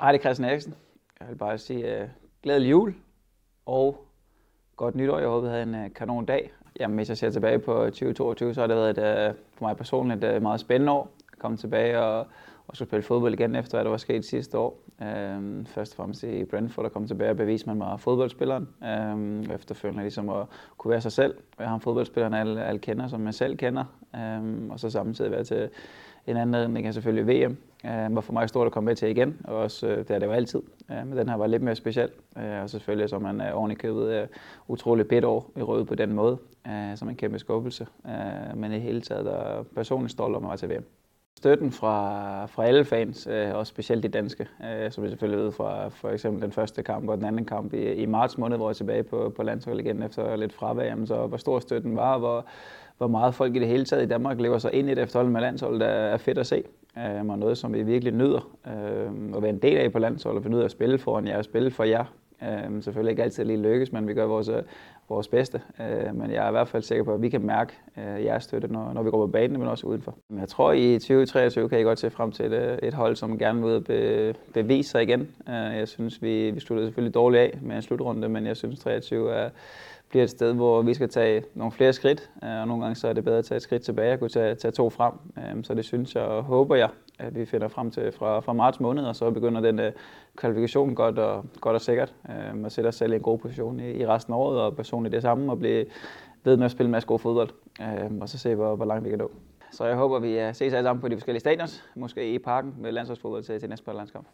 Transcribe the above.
Hej, det er Christian Eriksen. Jeg vil bare sige uh, glædelig jul og godt nytår. Jeg håber, I havde en uh, kanon dag. Jamen, hvis jeg ser tilbage på øh, 2022, så har det været et, uh, for mig personligt et uh, meget spændende år. Jeg kom tilbage og, og skulle spille fodbold igen efter, hvad der var sket sidste år. Uh, først og fremmest i Brentford, der kom tilbage og beviste, at man var fodboldspilleren. Uh, efterfølgende ligesom at kunne være sig selv. Jeg har en fodboldspiller, alle, alle kender, som jeg selv kender. Uh, og så samtidig være til en anden, det kan selvfølgelig VM, øh, var for mig stort at komme med til igen, og også, øh, det er det jo altid. Øh, men den her var lidt mere speciel, øh, og selvfølgelig så man øh, er ordentligt købet øh, utrolig bedt år i røde på den måde, øh, som en kæmpe skuffelse. Øh, men i hele taget er personligt stolt om at være til VM. Støtten fra, fra alle fans, øh, også specielt de danske, øh, som vi selvfølgelig ved fra for eksempel den første kamp og den anden kamp i, i marts måned, hvor jeg er tilbage på, på landsholdet igen efter lidt fravær, jamen, så hvor stor støtten var, hvor, hvor meget folk i det hele taget i Danmark lever sig ind i det efterhånden med landsholdet, er fedt at se. Øh, og noget, som vi virkelig nyder øh, at være en del af på landsholdet, vi nyder at spille foran jer og spille for jer. Øh, selvfølgelig ikke altid lige lykkes, men vi gør vores, øh, vores bedste. Øh, men jeg er i hvert fald sikker på, at vi kan mærke øh, jeres støtte, når, når vi går på banen, men også udenfor. Jeg tror, i 2023 kan I godt se frem til et, øh, et hold, som gerne vil be, bevise sig igen. Øh, jeg synes, vi, vi sluttede selvfølgelig dårligt af med en slutrunde, men jeg synes, 23 er bliver et sted, hvor vi skal tage nogle flere skridt, øh, og nogle gange så er det bedre at tage et skridt tilbage og kunne tage, tage to frem. Så det synes jeg og håber jeg, at vi finder frem til fra, fra marts måned, og så begynder den uh, kvalifikation godt og, godt og sikkert, øh, uh, og sætte os selv i en god position i, i resten af året, og personligt det samme, og blive ved med at spille en masse god fodbold, uh, og så se, hvor, hvor langt vi kan nå. Så jeg håber, vi ses alle sammen på de forskellige stadions, måske i parken med landsholdsfodbold til, til næste landskamp.